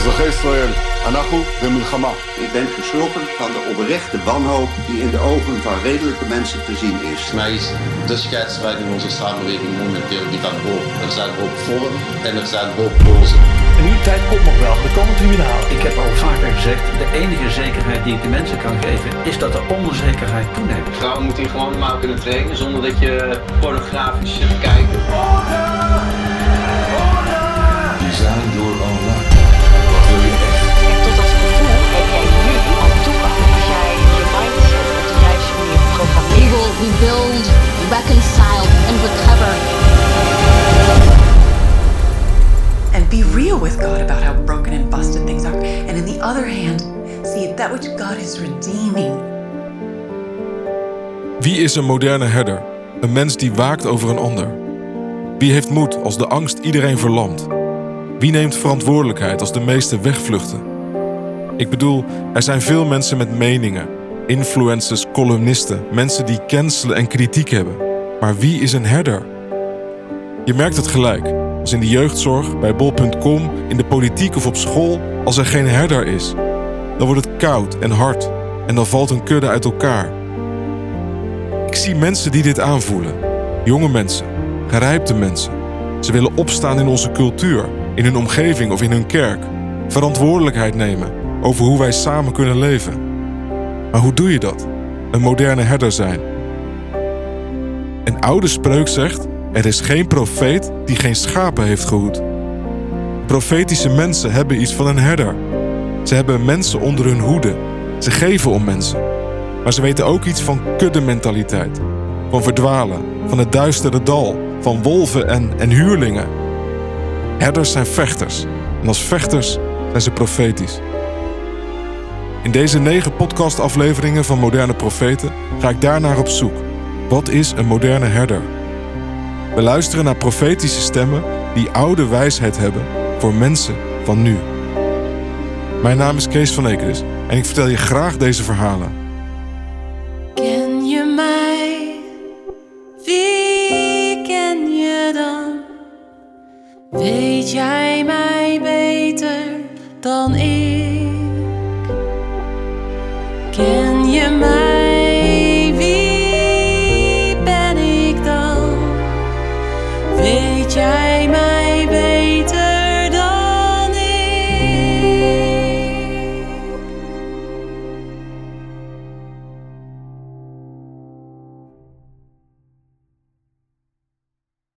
אזרחי ישראל, אנחנו במלחמה. Ik ben geschrokken van de oprechte wanhoop die in de ogen van redelijke mensen te zien is. Voor mij is de scheidslijn in onze samenleving momenteel die van hoop. Er zijn hoop vollen en er zijn hooplozen. En die tijd komt nog wel, er komen tribunalen. Ik heb al vaker gezegd, de enige zekerheid die ik de mensen kan geven, is dat de onzekerheid toeneemt. Vrouwen moeten hier gewoon maar kunnen trainen zonder dat je pornografisch zit te kijken. Die Be real with God about how broken and busted things are. And in the other hand, see that which God is redeeming. Wie is een moderne herder? Een mens die waakt over een ander. Wie heeft moed als de angst iedereen verlamt? Wie neemt verantwoordelijkheid als de meesten wegvluchten? Ik bedoel, er zijn veel mensen met meningen. Influencers, columnisten, mensen die cancelen en kritiek hebben. Maar wie is een herder? Je merkt het gelijk. Als in de jeugdzorg, bij bol.com, in de politiek of op school, als er geen herder is. Dan wordt het koud en hard en dan valt een kudde uit elkaar. Ik zie mensen die dit aanvoelen. Jonge mensen, gerijpte mensen. Ze willen opstaan in onze cultuur, in hun omgeving of in hun kerk. Verantwoordelijkheid nemen over hoe wij samen kunnen leven. Maar hoe doe je dat? Een moderne herder zijn. Een oude spreuk zegt: er is geen profeet die geen schapen heeft gehoed. Profetische mensen hebben iets van een herder. Ze hebben mensen onder hun hoede. Ze geven om mensen. Maar ze weten ook iets van kuddementaliteit. Van verdwalen, van het duistere dal, van wolven en, en huurlingen. Herders zijn vechters. En als vechters zijn ze profetisch. In deze negen podcastafleveringen van Moderne Profeten ga ik daarnaar op zoek. Wat is een moderne herder? We luisteren naar profetische stemmen die oude wijsheid hebben voor mensen van nu. Mijn naam is Kees van Ekeris en ik vertel je graag deze verhalen. Ken je mij? Wie ken je dan? Weet jij mij beter dan ik? Ken je mij?